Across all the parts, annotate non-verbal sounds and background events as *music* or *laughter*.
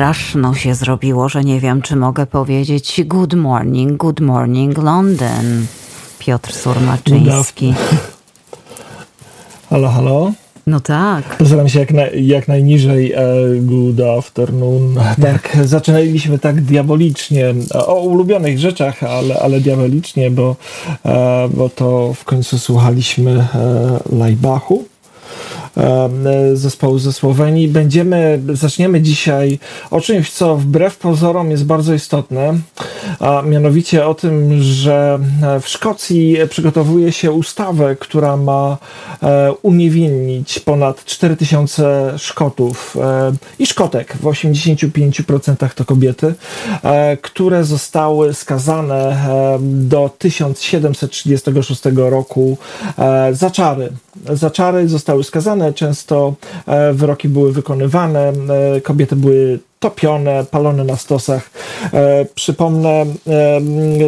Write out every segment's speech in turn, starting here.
straszno się zrobiło, że nie wiem, czy mogę powiedzieć good morning, good morning London. Piotr Surmaczyński. Halo, halo. No tak. Postaram się jak, na, jak najniżej. E, good afternoon. *laughs* Tak, zaczynaliśmy tak diabolicznie o ulubionych rzeczach, ale, ale diabolicznie, bo, e, bo to w końcu słuchaliśmy e, Lajbachu zespołu ze Słowenii. Będziemy, zaczniemy dzisiaj o czymś, co wbrew pozorom jest bardzo istotne, a mianowicie o tym, że w Szkocji przygotowuje się ustawę, która ma e, uniewinnić ponad 4000 Szkotów e, i Szkotek, w 85% to kobiety, e, które zostały skazane do 1736 roku za czary. Za czary zostały skazane często e, wyroki były wykonywane, e, kobiety były topione, palone na stosach. E, przypomnę, e,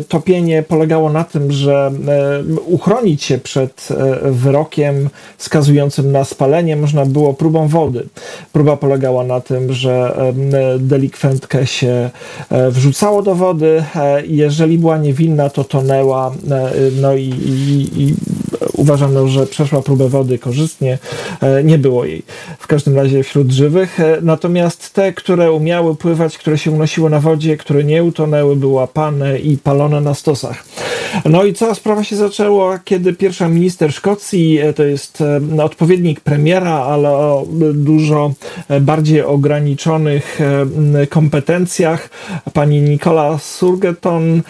topienie polegało na tym, że e, uchronić się przed e, wyrokiem skazującym na spalenie można było próbą wody. Próba polegała na tym, że delikwentkę się wrzucało do wody, jeżeli była niewinna, to tonęła, no i, i, i uważano, że przeszła próbę wody korzystnie, nie było jej w każdym razie wśród żywych. Natomiast te, które umiały pływać, które się unosiły na wodzie, które nie utonęły, były łapane i palone na stosach. No i cała sprawa się zaczęła, kiedy pierwsza minister Szkocji, e, to jest e, odpowiednik premiera, ale o dużo e, bardziej ograniczonych kompetencjach, pani Nicola Surgeton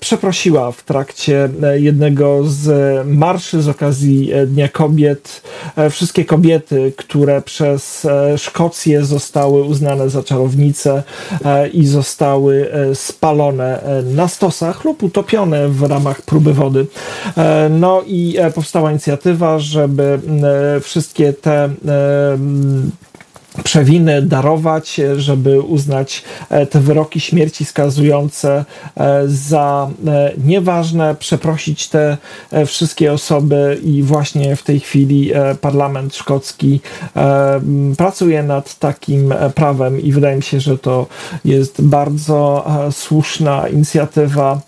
przeprosiła w trakcie jednego z marszy z okazji Dnia Kobiet. Wszystkie kobiety, które przez Szkocję zostały uznane za czarownice i zostały spalone na stosach lub utopione w ramach ramach próby wody. E, no i e, powstała inicjatywa, żeby e, wszystkie te przewiny darować, żeby uznać te wyroki śmierci skazujące za nieważne, przeprosić te wszystkie osoby i właśnie w tej chwili parlament szkocki pracuje nad takim prawem i wydaje mi się, że to jest bardzo słuszna inicjatywa.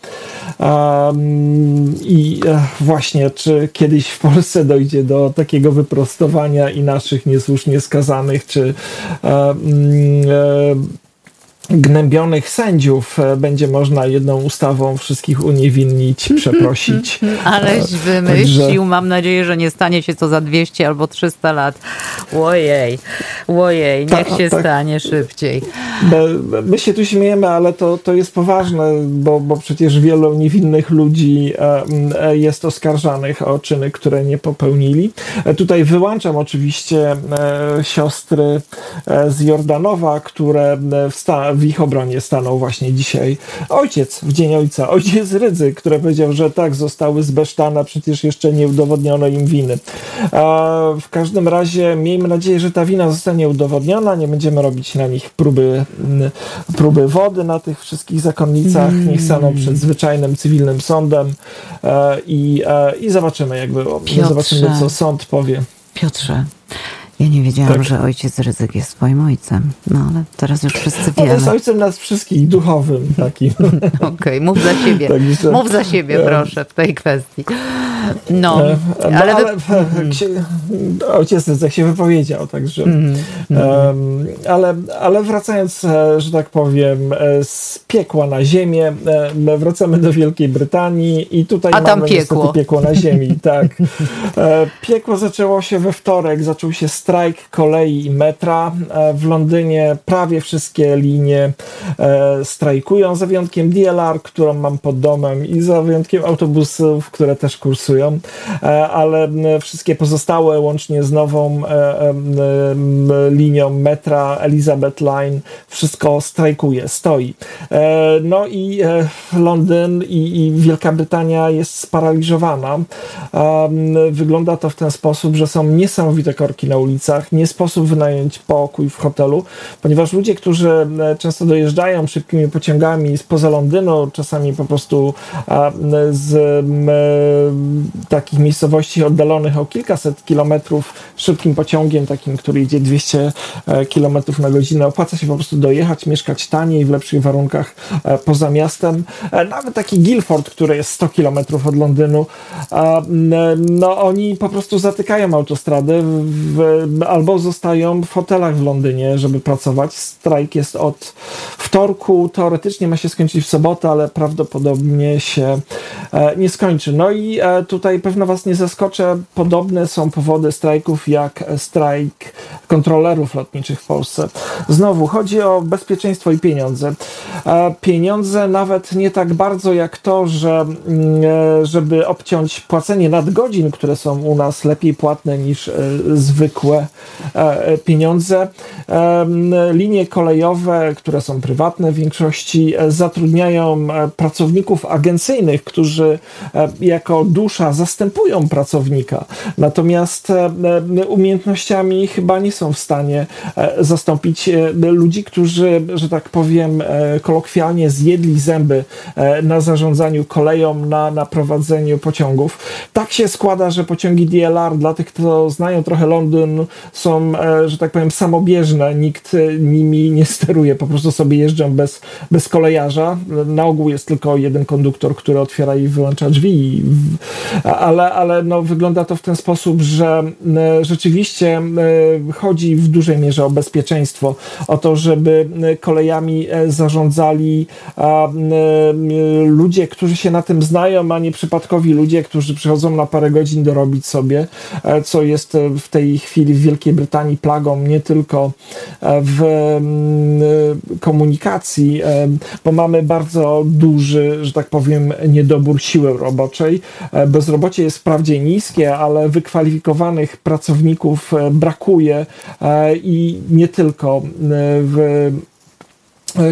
I e, właśnie, czy kiedyś w Polsce dojdzie do takiego wyprostowania i naszych niesłusznie skazanych, czy e, mm, e, gnębionych sędziów e, będzie można jedną ustawą wszystkich uniewinnić, *laughs* przeprosić. Aleś e, wymyślił. Także... Mam nadzieję, że nie stanie się to za 200 albo 300 lat. Ojej, ojej, niech ta, się tak. stanie szybciej. My się tu śmiejemy, ale to, to jest poważne, bo, bo przecież wielu niewinnych ludzi e, jest oskarżanych o czyny, które nie popełnili. Tutaj wyłączam oczywiście siostry z Jordanowa, które wsta w ich obronie stanął właśnie dzisiaj ojciec w Dzień Ojca, ojciec Rydzy, który powiedział, że tak, zostały zbesztane, przecież jeszcze nie udowodniono im winy. w każdym razie miejmy nadzieję, że ta wina zostanie udowodniona, nie będziemy robić na nich próby, próby wody na tych wszystkich zakonnicach, mm. niech staną przed zwyczajnym, cywilnym sądem e, i, e, i zobaczymy, jak było. Piotrze, zobaczymy, co sąd powie. Piotrze, ja nie wiedziałam, tak. że ojciec Ryzyk jest twoim ojcem. No ale teraz już wszyscy wiemy. On jest ojcem nas wszystkich, duchowym takim. *laughs* Okej, okay, mów za siebie. *laughs* Mów za siebie, proszę, w tej kwestii. No, e, no ale... ale wy... się, ojciec Ryzyk się wypowiedział, także... Mm, um, ale, ale wracając, e, że tak powiem, e, z piekła na ziemię, wracamy do Wielkiej Brytanii i tutaj A tam mamy piekło. piekło na ziemi. *laughs* Tak. Piekło zaczęło się we wtorek, zaczął się strajk kolei i metra. E, w Londynie prawie wszystkie linie e, strajkują, za wyjątkiem DLR, którą mam pod domem i za wyjątkiem autobusów, które też kursują, e, ale wszystkie pozostałe, łącznie z nową linią metra Elizabeth Line, wszystko strajkuje, stoi. No i Londyn i Wielka Brytania jest sparaliżowana. Wygląda to w ten sposób, że są niesamowite korki na ulicy nie sposób wynająć pokój w hotelu, ponieważ ludzie, którzy e, często dojeżdżają szybkimi pociągami spoza Londynu, czasami po prostu z takich miejscowości oddalonych o kilkaset kilometrów szybkim pociągiem, takim, który idzie 200 e, kilometrów na godzinę. Opłaca się po prostu dojechać, mieszkać taniej, w lepszych warunkach e, poza miastem. Nawet taki Guildford, który jest 100 kilometrów od Londynu, no oni po prostu zatykają autostrady w, albo zostają w hotelach w Londynie, żeby pracować. Strajk jest od wtorku, teoretycznie ma się skończyć w sobotę, ale prawdopodobnie się e, nie skończy. No i e, tutaj pewno Was nie zaskoczę, podobne są powody strajków jak strajk kontrolerów lotniczych w Polsce. Znowu chodzi o bezpieczeństwo i pieniądze. E, pieniądze nawet nie tak bardzo jak to, że mm, żeby obciąć płacenie nadgodzin, które są u nas lepiej płatne niż zwykłe pieniądze. Linie kolejowe, które są prywatne w większości, zatrudniają pracowników agencyjnych, którzy e, jako dusza zastępują pracownika, natomiast e, e, umiejętnościami chyba nie są w stanie zastąpić ludzi, którzy, że tak powiem, kolokwialnie zjedli zęby na zarządzaniu koleją, na, na prowadzeniu pociągów. Tak się składa, że pociągi DLR, dla tych, kto znają trochę Londyn, są, że tak powiem, samobieżne. Nikt nimi nie steruje, po prostu sobie jeżdżą bez, bez kolejarza. Na ogół jest tylko jeden konduktor, który otwiera i wyłącza drzwi, ale, ale no, wygląda to w ten sposób, że rzeczywiście chodzi w dużej mierze o bezpieczeństwo, o to, żeby kolejami e, zarządzali ludzie, którzy się na tym znają, a nie przypadkowi ludzie, którzy przychodzą na parę godzin dorobić sobie, e, co jest e, w tej chwili w Wielkiej Brytanii plagą nie tylko w komunikacji, bo mamy bardzo duży, że tak powiem, niedobór siły roboczej. E, bezrobocie jest wprawdzie niskie, ale wykwalifikowanych pracowników e, brakuje e, i nie tylko w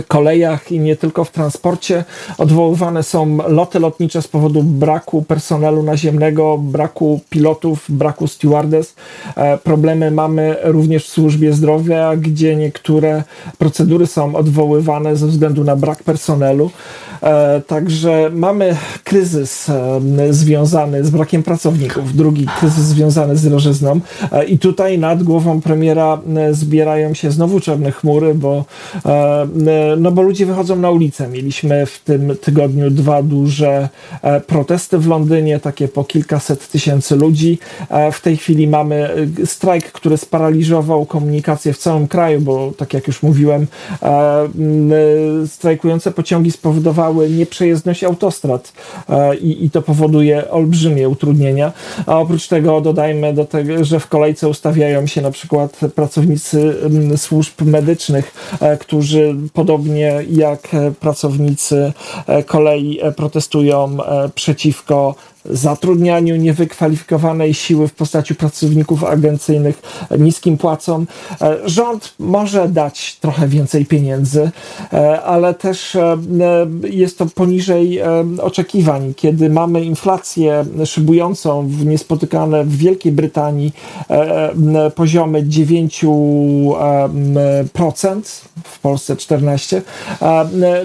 kolejach i nie tylko w transporcie. Odwoływane są loty lotnicze z powodu braku personelu naziemnego, braku pilotów, braku stewardess. Problemy mamy również w służbie zdrowia, gdzie niektóre procedury są odwoływane ze względu na brak personelu. E, także mamy kryzys e, związany z brakiem pracowników, drugi kryzys związany z drożyzną e, i tutaj nad głową premiera zbierają się znowu czarne chmury, bo, no bo ludzie wychodzą na ulicę. Mieliśmy w tym tygodniu dwa duże protesty w Londynie, takie po kilkaset tysięcy ludzi. W tej chwili mamy strajk, który sparaliżował komunikację w całym kraju, bo tak jak już mówiłem, strajkujące pociągi spowodowały nieprzejezdność autostrad e, i, i to powoduje olbrzymie utrudnienia. A oprócz tego dodajmy do tego, że w kolejce ustawiają się na przykład pracownicy służb medycznych, e, którzy podobnie jak pracownicy e, kolei protestują przeciwko zatrudnianiu niewykwalifikowanej siły w postaci pracowników agencyjnych niskim płacom. E, rząd może dać trochę więcej pieniędzy, e, ale też e, jest to poniżej oczekiwań, kiedy mamy inflację szybującą w niespotykane w Wielkiej Brytanii poziomy 9%, w Polsce 14%,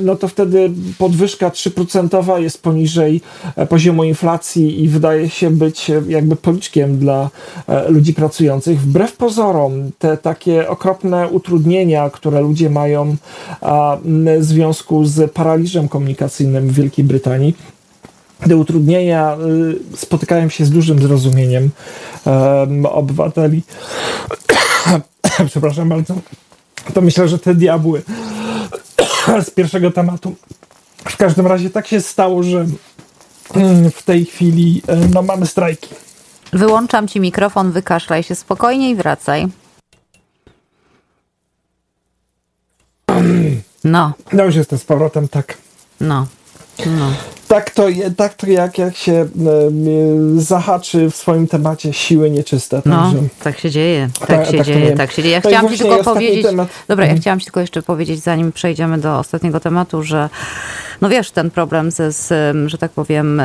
no to wtedy podwyżka 3% jest poniżej poziomu inflacji i wydaje się być jakby policzkiem dla e, ludzi pracujących. Wbrew pozorom, te takie okropne utrudnienia, które ludzie mają w związku z paraliżem komunikacyjnym w Wielkiej Brytanii, te utrudnienia y, spotykają się z dużym zrozumieniem obywateli. *coughs* Przepraszam bardzo. To myślę, że te diabły *coughs* z pierwszego tematu. W każdym razie tak się stało, że w tej chwili e, no, mamy strajki. Wyłączam ci mikrofon, wykaszlaj się spokojnie i wracaj. No. No już jestem z powrotem, tak. No. no. Tak to, tak to jak, jak się e, zahaczy w swoim temacie siły nieczyste. No, tak się dzieje. Tak, tak się tak dzieje, tak się dzieje. Ja chciałam ci tylko powiedzieć. Temat. Dobra, ja mhm. chciałam ci tylko jeszcze powiedzieć, zanim przejdziemy do ostatniego tematu, że no wiesz, ten problem ze, z, że tak powiem,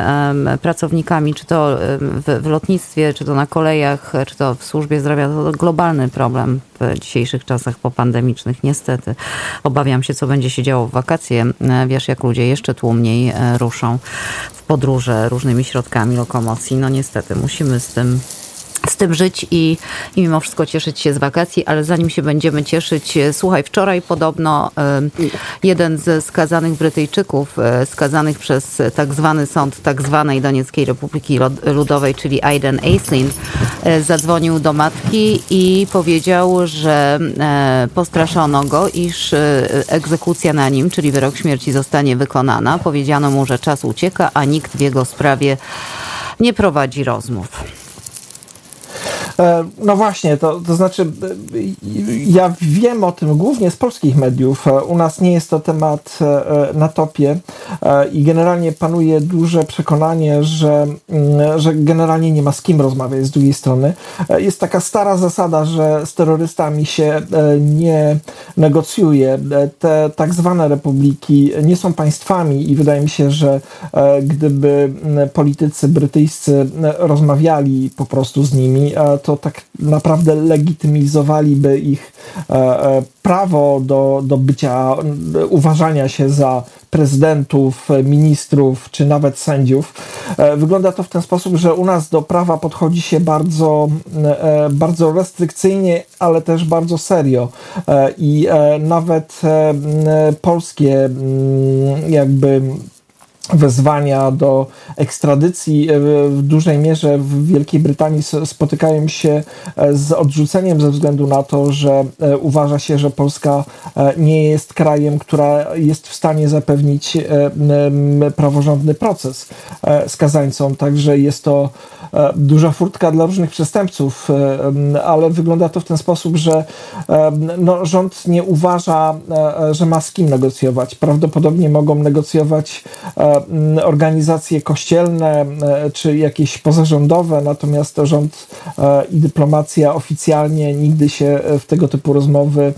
pracownikami, czy to w, w lotnictwie, czy to na kolejach, czy to w służbie zdrowia, to globalny problem w dzisiejszych czasach popandemicznych, niestety. Obawiam się, co będzie się działo w wakacje. Wiesz, jak ludzie jeszcze tłumniej e, ruszą w podróże różnymi środkami lokomocji. No niestety, musimy z tym z tym żyć i, i mimo wszystko cieszyć się z wakacji, ale zanim się będziemy cieszyć, e, słuchaj, wczoraj podobno jeden ze skazanych Brytyjczyków, e, skazanych przez tak zwany sąd tak zwanej Donieckiej Republiki Ludowej, czyli Aiden Aislinn, e, zadzwonił do matki i powiedział, że postraszono go, iż egzekucja na nim, czyli wyrok śmierci zostanie wykonana. Powiedziano mu, że czas ucieka, a nikt w jego sprawie nie prowadzi rozmów. E, no właśnie, to, to znaczy e, ja wiem o tym głównie z polskich mediów. E, u nas nie jest to temat na topie i generalnie panuje duże przekonanie, że, mm, że generalnie nie ma z kim rozmawiać z drugiej strony. Jest taka stara zasada, że z terrorystami się nie negocjuje. Te tak zwane republiki nie są państwami i wydaje mi się, że gdyby politycy brytyjscy rozmawiali po prostu z nimi, to tak naprawdę legitymizowaliby ich e, e, prawo do, do bycia, uważania się za prezydentów, ministrów czy nawet sędziów. E, wygląda to w ten sposób, że u nas do prawa podchodzi się bardzo, bardzo restrykcyjnie, ale też bardzo serio. I nawet polskie jakby wezwania do ekstradycji e, w dużej mierze w Wielkiej Brytanii spotykają się e, z odrzuceniem ze względu na to, że e, uważa się, że Polska nie jest krajem, która jest w stanie zapewnić praworządny proces skazańcom. Także jest to duża furtka dla różnych przestępców, ale wygląda to w ten sposób, że no, rząd nie uważa, że ma z kim negocjować. Prawdopodobnie mogą negocjować organizacje kościelne czy jakieś pozarządowe, natomiast rząd i dyplomacja oficjalnie nigdy się w tego typu rozmowy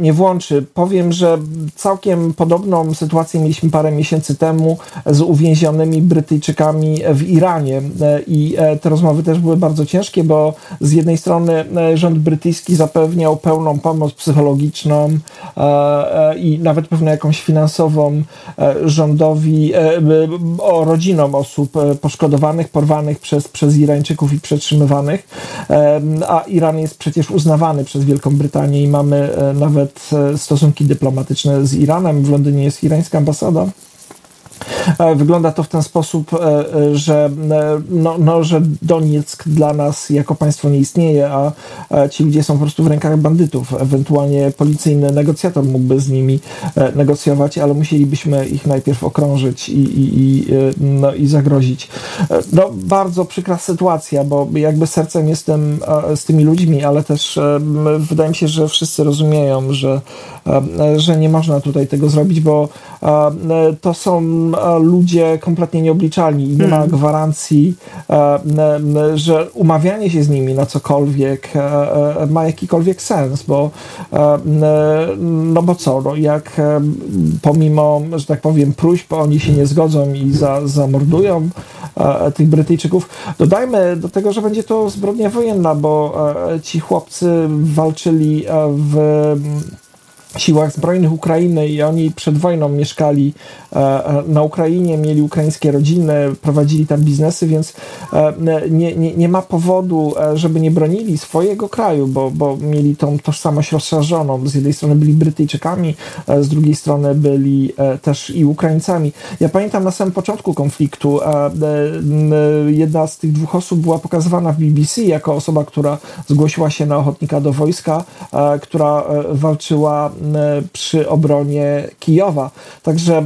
nie włączy. Powiem, że całkiem podobną sytuację mieliśmy parę miesięcy temu z uwięzionymi Brytyjczykami w Iranie i te rozmowy też były bardzo ciężkie, bo z jednej strony rząd brytyjski zapewniał pełną pomoc psychologiczną i nawet pewną jakąś finansową rządowi E, o rodzinom osób e, poszkodowanych, porwanych przez, przez Irańczyków i przetrzymywanych, e, a Iran jest przecież uznawany przez Wielką Brytanię i mamy nawet stosunki dyplomatyczne z Iranem. W Londynie jest irańska ambasada. E, wygląda to w ten sposób, e, e, że, no, no, że Donieck dla nas jako państwo nie istnieje, a ci ludzie są po prostu w rękach bandytów. Ewentualnie policyjny negocjator mógłby z nimi negocjować, ale musielibyśmy ich najpierw okrążyć i, i, i, no, i zagrozić. No, bardzo przykra sytuacja, bo jakby sercem jestem z tymi ludźmi, ale też wydaje mi się, że wszyscy rozumieją, że, że nie można tutaj tego zrobić, bo to są ludzie kompletnie nieobliczalni i nie ma hmm. gwarancji, że umawianie się z nimi na cokolwiek e, e, ma jakikolwiek sens, bo no bo co, no jak pomimo, że tak powiem, próśb oni się nie zgodzą i za, zamordują e, tych Brytyjczyków. Dodajmy do tego, że będzie to zbrodnia wojenna, bo ci chłopcy walczyli w siłach zbrojnych Ukrainy i oni przed wojną mieszkali e, e, na Ukrainie, mieli ukraińskie rodziny, prowadzili tam biznesy, więc e, nie, nie, nie ma powodu, żeby nie bronili swojego kraju, bo, bo mieli tą tożsamość rozszerzoną. Z jednej strony byli Brytyjczykami, z drugiej strony byli też i Ukraińcami. Ja pamiętam na samym początku konfliktu jedna z tych dwóch osób była pokazywana w BBC jako osoba, która zgłosiła się na ochotnika do wojska, która walczyła przy obronie Kijowa. Także e,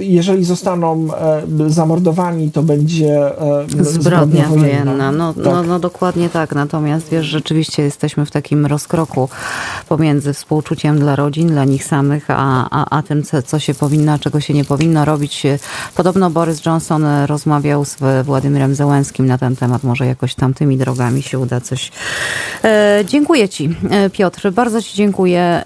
jeżeli zostaną e, zamordowani, to będzie zbrodnia, wojenna. No, tak. no, no dokładnie tak. Natomiast wiesz, rzeczywiście jesteśmy w takim rozkroku pomiędzy współczuciem dla rodzin, dla nich samych, a, a, a tym, co, co się powinno, a czego się nie powinno robić. Podobno Boris Johnson rozmawiał z Władimirem Zełenskim na ten temat. Może jakoś tamtymi drogami się uda coś. E, dziękuję Ci, Piotr. Bardzo Ci dziękuję.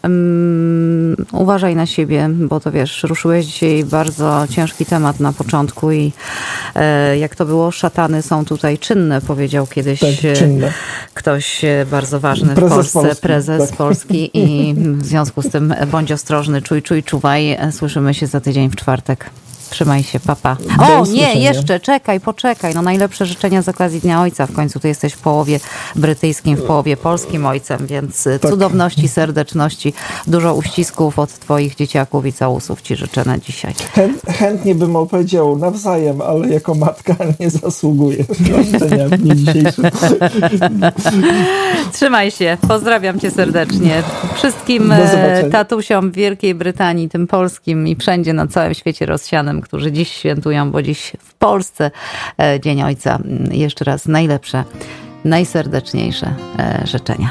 Mm, uważaj na siebie, bo to wiesz, ruszyłeś dzisiaj bardzo ciężki temat na początku i e, jak to było, szatany są tutaj czynne, powiedział kiedyś Tak, e, czynne. ktoś e, bardzo ważny Prezes w Polsce, Polski, prezes tak. Polski i w związku z tym bądź ostrożny, czuj, czuj, czuwaj. Słyszymy się za tydzień w czwartek. Trzymaj się, papa. Do O, nie, jeszcze, czekaj, poczekaj. No najlepsze życzenia z okazji Dnia Ojca. W końcu ty jesteś w połowie brytyjskim, w połowie polskim ojcem, więc y, Tak. cudowności, serdeczności, dużo uścisków od twoich dzieciaków i całusów ci życzę na dzisiaj. Chę, chętnie bym opowiedział nawzajem, ale jako matka nie zasługuję na życzenia w dniu dzisiejszym. *laughs* Trzymaj się, pozdrawiam cię serdecznie. Wszystkim e, tatusiom w Wielkiej Brytanii, tym polskim i wszędzie na całym świecie rozsianym, którzy dziś świętują, bo dziś w Polsce e, Dzień Ojca. Jeszcze raz najlepsze, najserdeczniejsze e, życzenia.